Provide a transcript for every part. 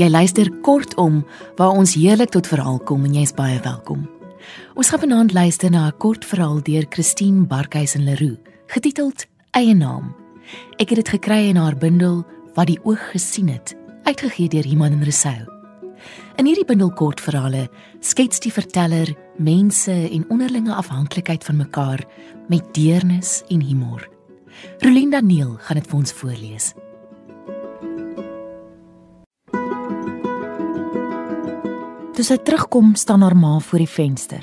Jy luister kortom waar ons heerlik tot verhaal kom en jy's baie welkom. Ons gaan vanaand luister na 'n kort verhaal deur Christine Barkhuizen Leroux, getiteld Eie naam. Ek het dit gekry in haar bundel Wat die oog gesien het, uitgegee deur Iman en Resou. In hierdie bundel kortverhale skets die verteller mense en onderlinge afhanklikheid van mekaar met deernis en humor. Rolinda Neel gaan dit vir ons voorlees. Toe sy terugkom, staan haar ma voor die venster.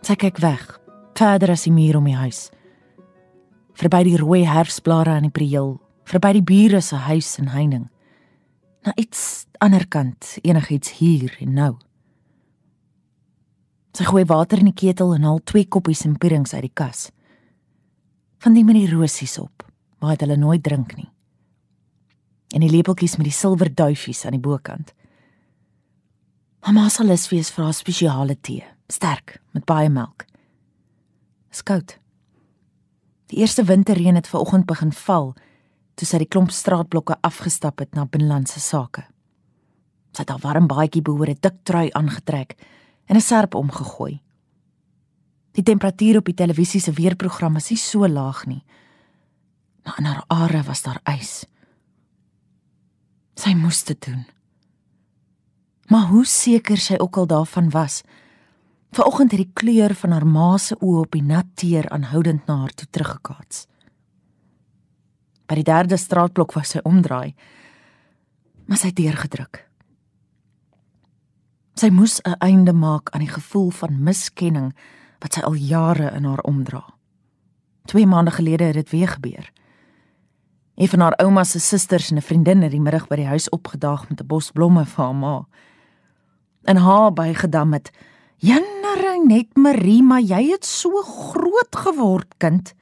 Sy kyk weg, verder as die muur om die huis. Verby die rooi herfsblare aan die prieel, verby die bure se huis en heining. Na iets ander kant, enigiets hier en nou. Sy gooi water in die ketel en haal twee koppies en puddings uit die kas. Van die met die rosies op, waar hulle nooit drink nie. En die lepeltjies met die silwer duifies aan die bokant. Mamma sal lus wees vir haar spesiale tee, sterk met baie melk. Skout. Die eerste winterreën het vanoggend begin val toe sy die klomp straatblokke afgestap het na binlandse sake. Sy het haar warm baadjie behoore dik trui aangetrek en 'n serp omgegooi. Die temperatuur op die televisie se weerprogram is nie so laag nie. Maar in haar are was daar ys. Sy moes dit doen. Maar hoe seker sy ook al daarvan was, vanoggend het die kleur van haar ma se oë op die nat teer aanhoudend na haar toe teruggekaats. By die derde straatblok was sy omdraai, maar sy het deurgedruk. Sy moes 'n einde maak aan die gevoel van miskenning wat sy al jare in haar omdra. 2 maande gelede het dit weer gebeur. Een van haar ouma se susters en 'n vriendin het die middag by die huis opgedaag met 'n bos blomme vir haar ma in haar bygedam het. "Jannering net Marie, maar jy het so groot geword, kind."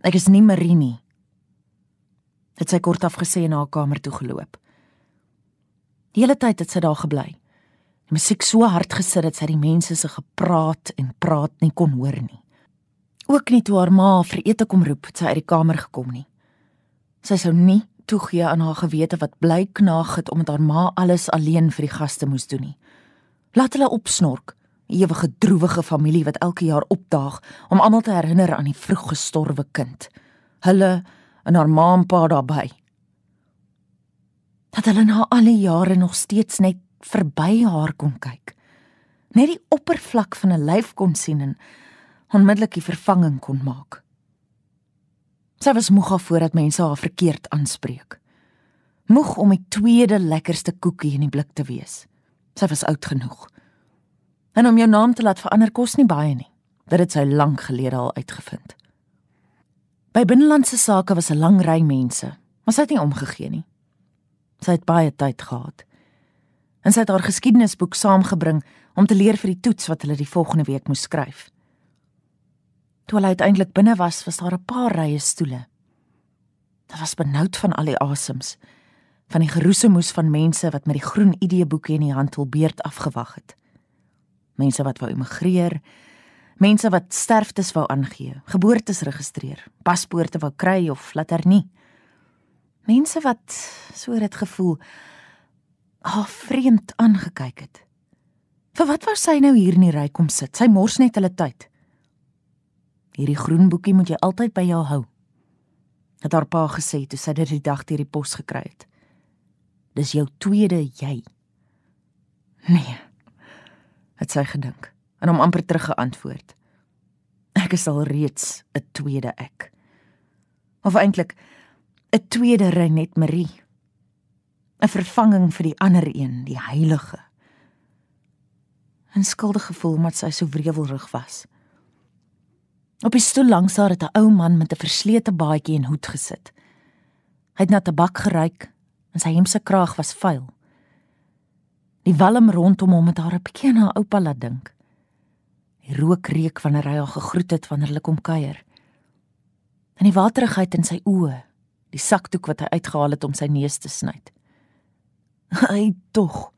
"Ek is nie Marie nie." Het sy kort afgesê en na haar kamer toe geloop. Die hele tyd het sy daar gebly. Die musiek so hard gesit dat sy die mense se gepraat en praat nie kon hoor nie. Ook nie toe haar ma vir ete kom roep, het sy uit die kamer gekom nie. Sy sou nie toegee aan haar gewete wat bly knaag het omdat haar ma alles alleen vir die gaste moes doen nie. Laat hulle opsnork, ewige droewige familie wat elke jaar opdaag om almal te herinner aan die vroeg gestorwe kind. Hulle en haar ma en pa daarbey. Dat hulle na al die jare nog steeds net verby haar kon kyk. Net die oppervlak van 'n lyf kon sien en onmiddellik die vervanging kon maak. Sy was moeg af voordat mense haar verkeerd aanspreek. Moeg om die tweede lekkerste koekie in die blik te wees. Sy was oud genoeg. En om jou naam te laat verander kos nie baie nie. Dit het sy lank gelede al uitgevind. By binnelandse sake was 'n lang ry mense, maar sy het nie omgegee nie. Sy het baie tyd gehad. En sy het haar geskiedenisboek saamgebring om te leer vir die toets wat hulle die volgende week moes skryf. Toe hulle uiteindelik binne was, was daar 'n paar rye stoele. Dit was benoud van al die asems. Van die geroesemoes van mense wat met die groen ID-boeke in die hand hul beurt afgewag het. Mense wat wou emigreer, mense wat sterftes wou aangee, geboortes registreer, paspoorte wou kry of later nie. Mense wat so het gevoel haar vreemd aangekyk het. Vir wat was sy nou hier in die ry kom sit? Sy mors net hulle tyd. Hierdie groen boekie moet jy altyd by jou hou. Het haar pa gesê toe sy dit die dag deur die pos gekry het. Dis jou tweede jy. Nee. Het sy gedink en hom amper teruggeantwoord. Ek is al reeds 'n tweede ek. Of eintlik 'n tweede Renet Marie. 'n Vervanging vir die ander een, die heilige. 'n Skuldige gevoel omdat sy so wrevelrig was. Op die stoel langs haar het 'n ou man met 'n verslete baadjie en hoed gesit. Hy het na tabak geruik en sy hemse kraag was vuil. Die walm rondom hom het haar 'n bietjie na oupa laat dink. Die rook reuk wanneer hy haar gegroet het wanneer hulle kom kuier. En die waterigheid in sy oë, die sakdoek wat hy uitgehaal het om sy neus te sny. Hy tog.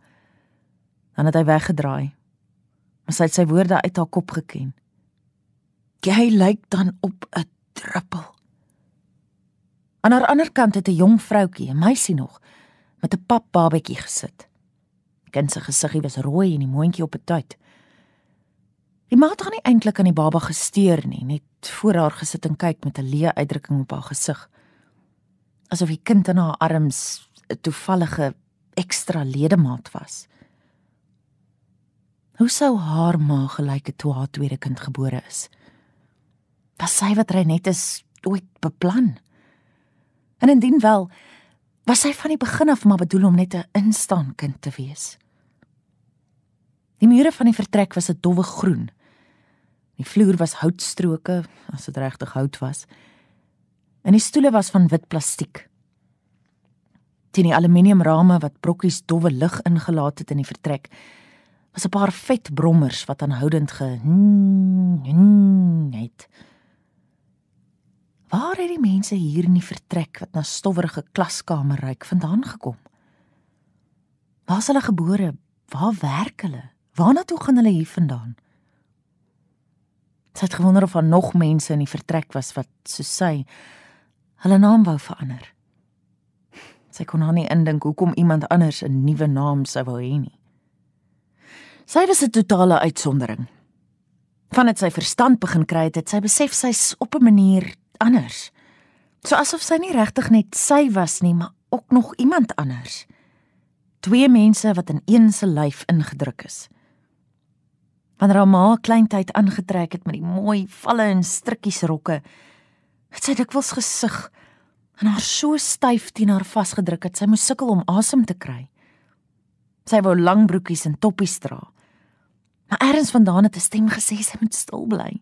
Dan het hy weggedraai. Maar sy het sy woorde uit haar kop geken. Jy lyk dan op 'n druppel. Aan haar ander kant het 'n jong vroutjie, 'n meisie nog, met 'n pap babetjie gesit. Kind se gesiggie was rooi en die mondjie op 'n tyd. Die ma het gaan nie eintlik aan die baba gesteer nie, net voor haar gesit en kyk met 'n leë uitdrukking op haar gesig. Asof die kind in haar arms 'n toevallige ekstra ledemaat was. Hoe sou haar ma gelyk het toe haar tweede kind gebore is? Was sy wat Renet is ooit beplan? En indien wel, was sy van die begin af maar bedoel om net 'n instaan kind te wees. Die mure van die vertrek was 'n dowwe groen. Die vloer was houtstroke, as dit regtig hout was. En die stoele was van wit plastiek. Teen die aluminiumrame wat brokkies dowwe lig ingelaat het in die vertrek, was 'n paar vet brommers wat aanhoudend ge het. Waar het die mense hier in die vertrek wat na stowwerige klaskamer ryk vandaan gekom? Waar is hulle gebore? Waar werk hulle? Waarna toe gaan hulle hier vandaan? Sy het gewonder of daar nog mense in die vertrek was wat so sy hulle naam wou verander. Sy kon nie indink hoekom iemand anders 'n nuwe naam sou wou hê nie. Sy was 'n totale uitsondering. Vandat sy verstand begin kry het, het sy besef sy's op 'n manier anders. So asof sy nie regtig net sy was nie, maar ook nog iemand anders. Twee mense wat in een se lyf ingedruk is. Wanneer haar ma kleintyd aangetrek het met die mooi valle en strikkies rokke, het sy dikwels gesug en haar so styf teen haar vasgedruk het sy moes sukkel om asem te kry. Sy wou lang broekies en toppies dra. Maar eers vandaan het 'n stem gesê sy moet stil bly.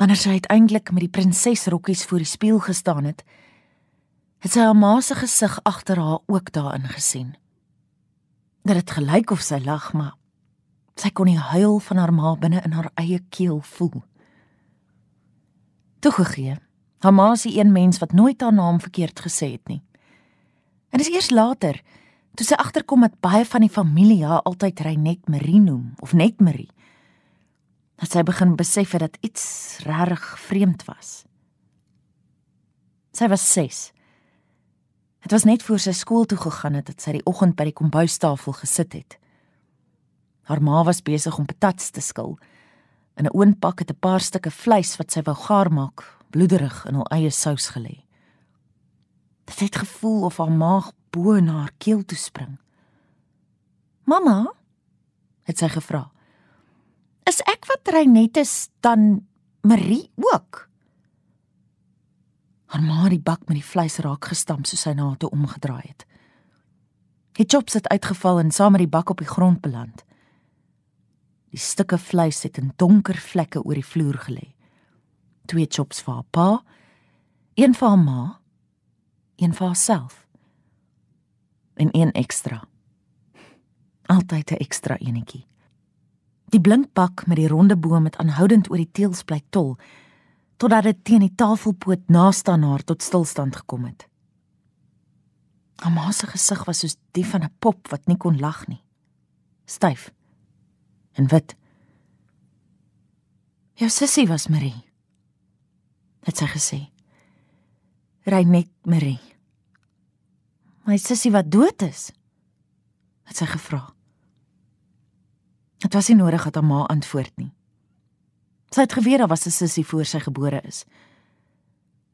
Wanneer sy uiteindelik met die prinsesrokkies voor die spieël gestaan het, het sy haar ma se gesig agter haar ook daarin gesien. Dit het gelyk of sy lag, maar Sy kon die huil van haar ma binne in haar eie keel voel. Toegegee, haar ma die een mens wat nooit haar naam verkeerd gesê het nie. En dis eers later, toe sy agterkom dat baie van die familie haar altyd Reinet Marie noem of net Marie, dat sy begin besef het dat iets regtig vreemd was. Sy was 6. Dit was net voor sy skool toe gegaan het dat sy die oggend by die kombuistafel gesit het. Haar ma was besig om patats te skil. In 'n oonpak het 'n paar stukke vleis wat sy wou gaar maak, bloederig in haar eie sous gelê. Dit het gevoel of haar maag bo in haar keel toe spring. "Mamma?" het sy gevra. "Is ek wat ry net is dan Marie ook?" Haar ma het die bak met die vleis raak gestamp soos sy na haar toe omgedraai het. Die chops het uitgeval en saam met die bak op die grond beland. Die stukke vleis het in donker vlekke oor die vloer gelê. Twee chops vir haar pa, een vir haar ma, een vir haarself. En een ekstra. Altyd 'n ekstra enetjie. Die blink bak met die ronde boom met aanhoudend oor die teels bly tol totdat dit teen die tafelpoot naaste aan haar tot stilstand gekom het. Haar ma se gesig was soos die van 'n pop wat nie kon lag nie. Styf en wit. Jou sussie was Marie. Het sy gesê. Ry net Marie. My sussie wat dood is. Het sy gevra. Dit was nie nodig dat haar ma antwoord nie. Sy het geweet daar was 'n sussie voor sy gebore is.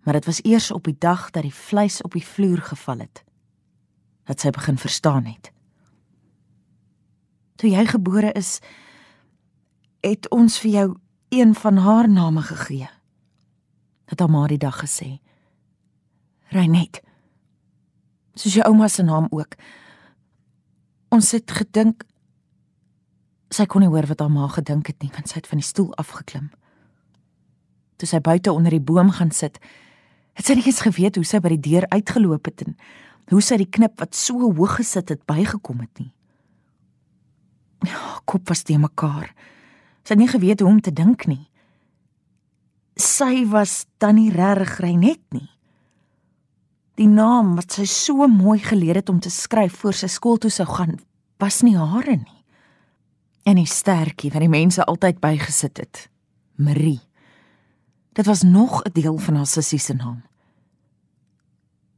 Maar dit was eers op die dag dat die vleis op die vloer geval het dat sy begin verstaan het. Toe jy gebore is, het ons vir jou een van haar name gegee. Het haar maar die dag gesê. Reinet. Soos jou ouma se naam ook. Ons het gedink sy kon nie hoor wat haar ma gedink het nie, want sy het van die stoel afgeklim. Toe sy buite onder die boom gaan sit, het sy nie eens geweet hoe sy by die deur uitgeloop het en hoe sy die knip wat so hoog gesit het bygekom het nie. Ja, kop was te mekaar. Sy het nie geweet hoe om te dink nie. Sy was dan nie regtig ry net nie. Die naam wat sy so mooi geleer het om te skryf voor sy skool toe sou gaan, was nie hare nie. En die stertjie wat die mense altyd bygesit het, Marie. Dit was nog 'n deel van haar sussie se naam.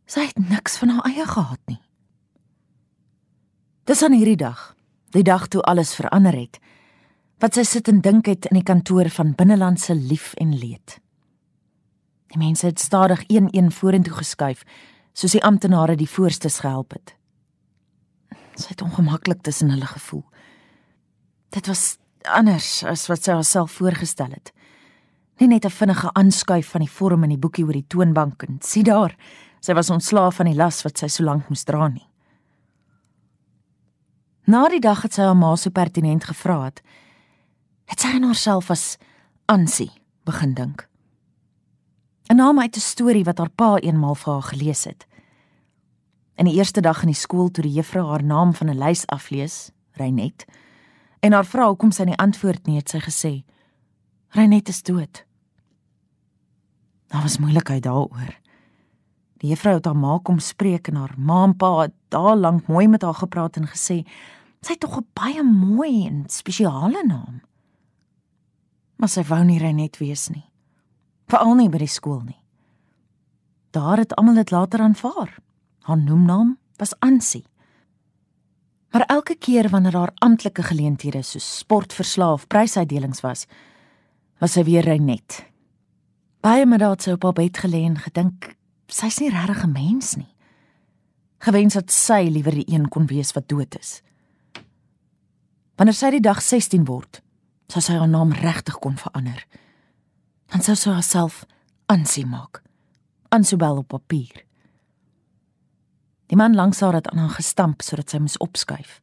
Sy het niks van haar eie gehad nie. Dis aan hierdie dag, die dag toe alles verander het, wat sy sit en dink het in die kantoor van binnelandse lief en leed. Die mense het stadig een-een vorentoe geskuif, soos die amptenare die voorstes gehelp het. Sy het ongemaklik tussen hulle gevoel. Dit was anders as wat sy haarself voorgestel het. Nie net 'n vinnige aanskuif van die vorm in die boekie oor die toonbank en sien daar, sy was ontslaaf van die las wat sy so lank moes dra nie. Na die dag het sy haar ma so pertinent gevra het, het sy aan haarself as Ansie begin dink. 'n Naam uit 'n storie wat haar pa eenmal vir haar gelees het. In die eerste dag in die skool toe die juffrou haar naam van 'n lys aflees, Reinet, en haar vra hoekom sy nie antwoord nie, het sy gesê: "Reinet is dood." Daar was moeilikheid daaroor. Die juffrou het haar ma kom spreek en haar ma en pa het daar lank mooi met haar gepraat en gesê: "Sy het tog 'n baie mooi en spesiale naam." Maar sy wou nie Reinet wees nie. Veral nie by die skool nie. Daar het almal dit later aanvaar. Haar noemnaam was Ansie. Maar elke keer wanneer haar amptelike geleenthede soos sportverslaaf prysuitdelings was, was sy weer Reinet. Baie middag het sy op haar bed gelê en gedink, sy's nie regtig 'n mens nie. Gewens dat sy liewer die een kon wees wat dood is. Wanneer sy die dag 16 word, sou sy haar naam regtig kon verander. Dan sou sy haarself Ansie maak. Ansobel op papier. Die man langs haar het aan haar gestamp sodat sy moes opskuif.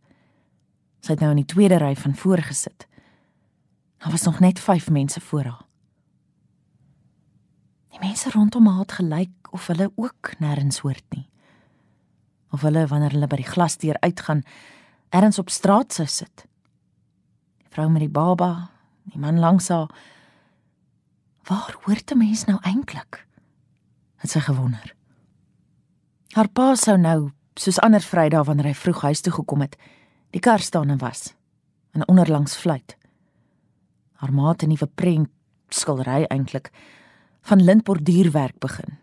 Sy het nou in die tweede ry van voor gesit. Daar was nog net 5 mense voor haar. Die mense rondom haar het gelyk of hulle ook nêrens hoort nie. Of hulle wanneer hulle by die glasdeur uitgaan, ergens op straat sou sit. Die vrou met die baba, die man langs haar. Waar hoort 'n mens nou eintlik? Het sy gewonder. Haar pa sou nou, soos ander Vrydae wanneer hy vroeg huis toe gekom het, die kar staan en was en onderlangs fluit. Haar ma het 'n nuwe prent skildery eintlik van lintborduurwerk begin.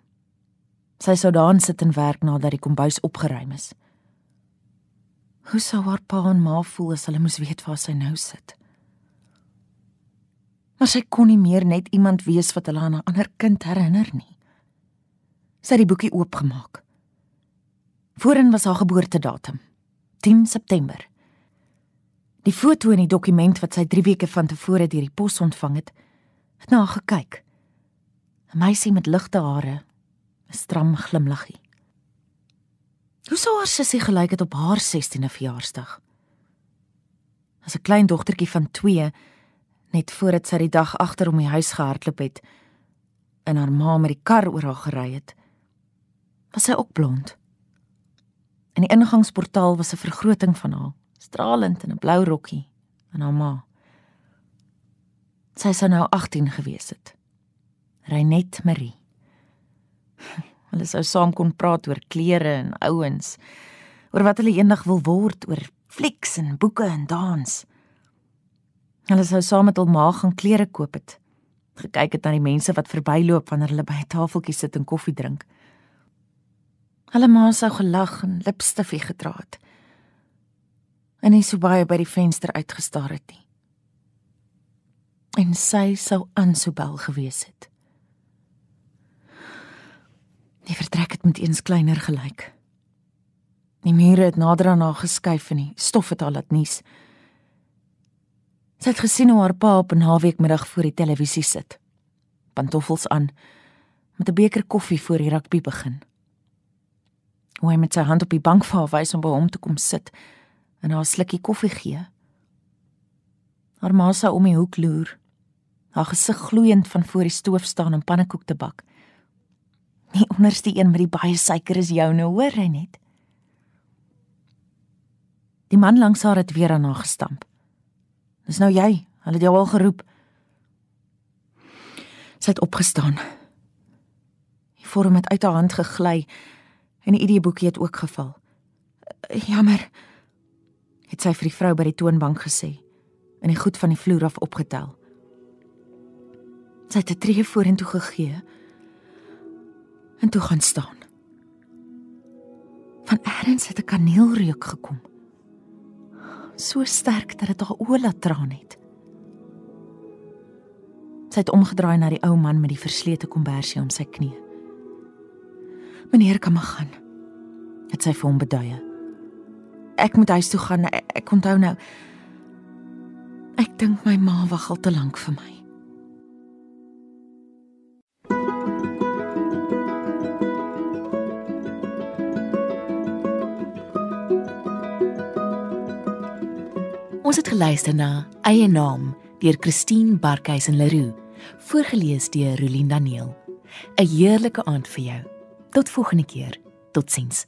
Sy sou daan sit en werk nadat die kombuis opgeruim is. Hoe sou haar pa en ma voel as hulle moes weet waar sy nou sit? Maar sy kon nie meer net iemand wees wat hulle aan 'n ander kind herinner nie. Sy het die boekie oopgemaak. Voorin was haar geboortedatum, 10 September. Die foto in die dokument wat sy 3 weke van tevore deur die pos ontvang het, het na haar gekyk. 'n Meisie met ligte hare, 'n stram glimlaggie. Hoe sou haar sussie gelyk het op haar 16de verjaarsdag? As 'n klein dogtertjie van 2, net voordat sy die dag agter om die huis gehardloop het en haar ma met die kar oor haar gery het, was sy ook blond. In die ingangsportaal was 'n vergroting van haar, stralend in 'n blou rokkie, en haar ma. Sy sou nou 18 gewees het. Reinet Marie. Hulle sou saam kon praat oor klere en ouens, oor wat hulle eendag wil word, oor flieks en boeke en dans. Hulle sou saam met hul ma gaan klere koop het. Gekyk het na die mense wat verbyloop wanneer hulle by 'n tafeltjie sit en koffie drink. Hulle ma sou gelag en lipstifie gedra het. En nie so baie by die venster uitgestaar het nie. En sy sou Ansobel gewees het. Die vertrek het met eens kleiner gelyk. Die mure het nader aan haar geskuif en die stof het haar laat nies. Sy het gesien hoe haar pa op 'n naweekmiddag voor die televisie sit. Pantoffels aan met 'n beker koffie voor die rugby begin hoe hy met sy hand op die bank vir haar wys om by hom te kom sit en haar 'n slukkie koffie gee. Haar ma sou om die hoek loer, haar gesig gloeiend van voor die stoof staan en pannekoek te bak. Die onderste een met die baie suiker is joune, hoor hy net. Die man langs haar het weer aan haar gestamp. Dis nou jy, hulle het jou al geroep. Sy het opgestaan. Die vorm het uit haar hand gegly en die ID-boekie het ook geval. Jammer, het sy vir die vrou by die toonbank gesê en die goed van die vloer af opgetel. Sy het 'n tree vorentoe gegee en toe gaan staan. Van eers het 'n kaneelreuk gekom. so sterk dat dit haar oë laat traan het. Sy het omgedraai na die ou man met die verslete kombersie om sy knie. "Meneer kan maar gaan." Het sy vir hom beduie. "Ek moet huis toe gaan. Ek, ek onthou nou. Ek dink my ma wag al te lank vir my." Ons het geluister na Eie Naam deur Christine Barkhuizen Leroux, voorgeles deur Rolien Daniel. 'n Heerlike aand vir jou. Tot volgende keer. Totsiens.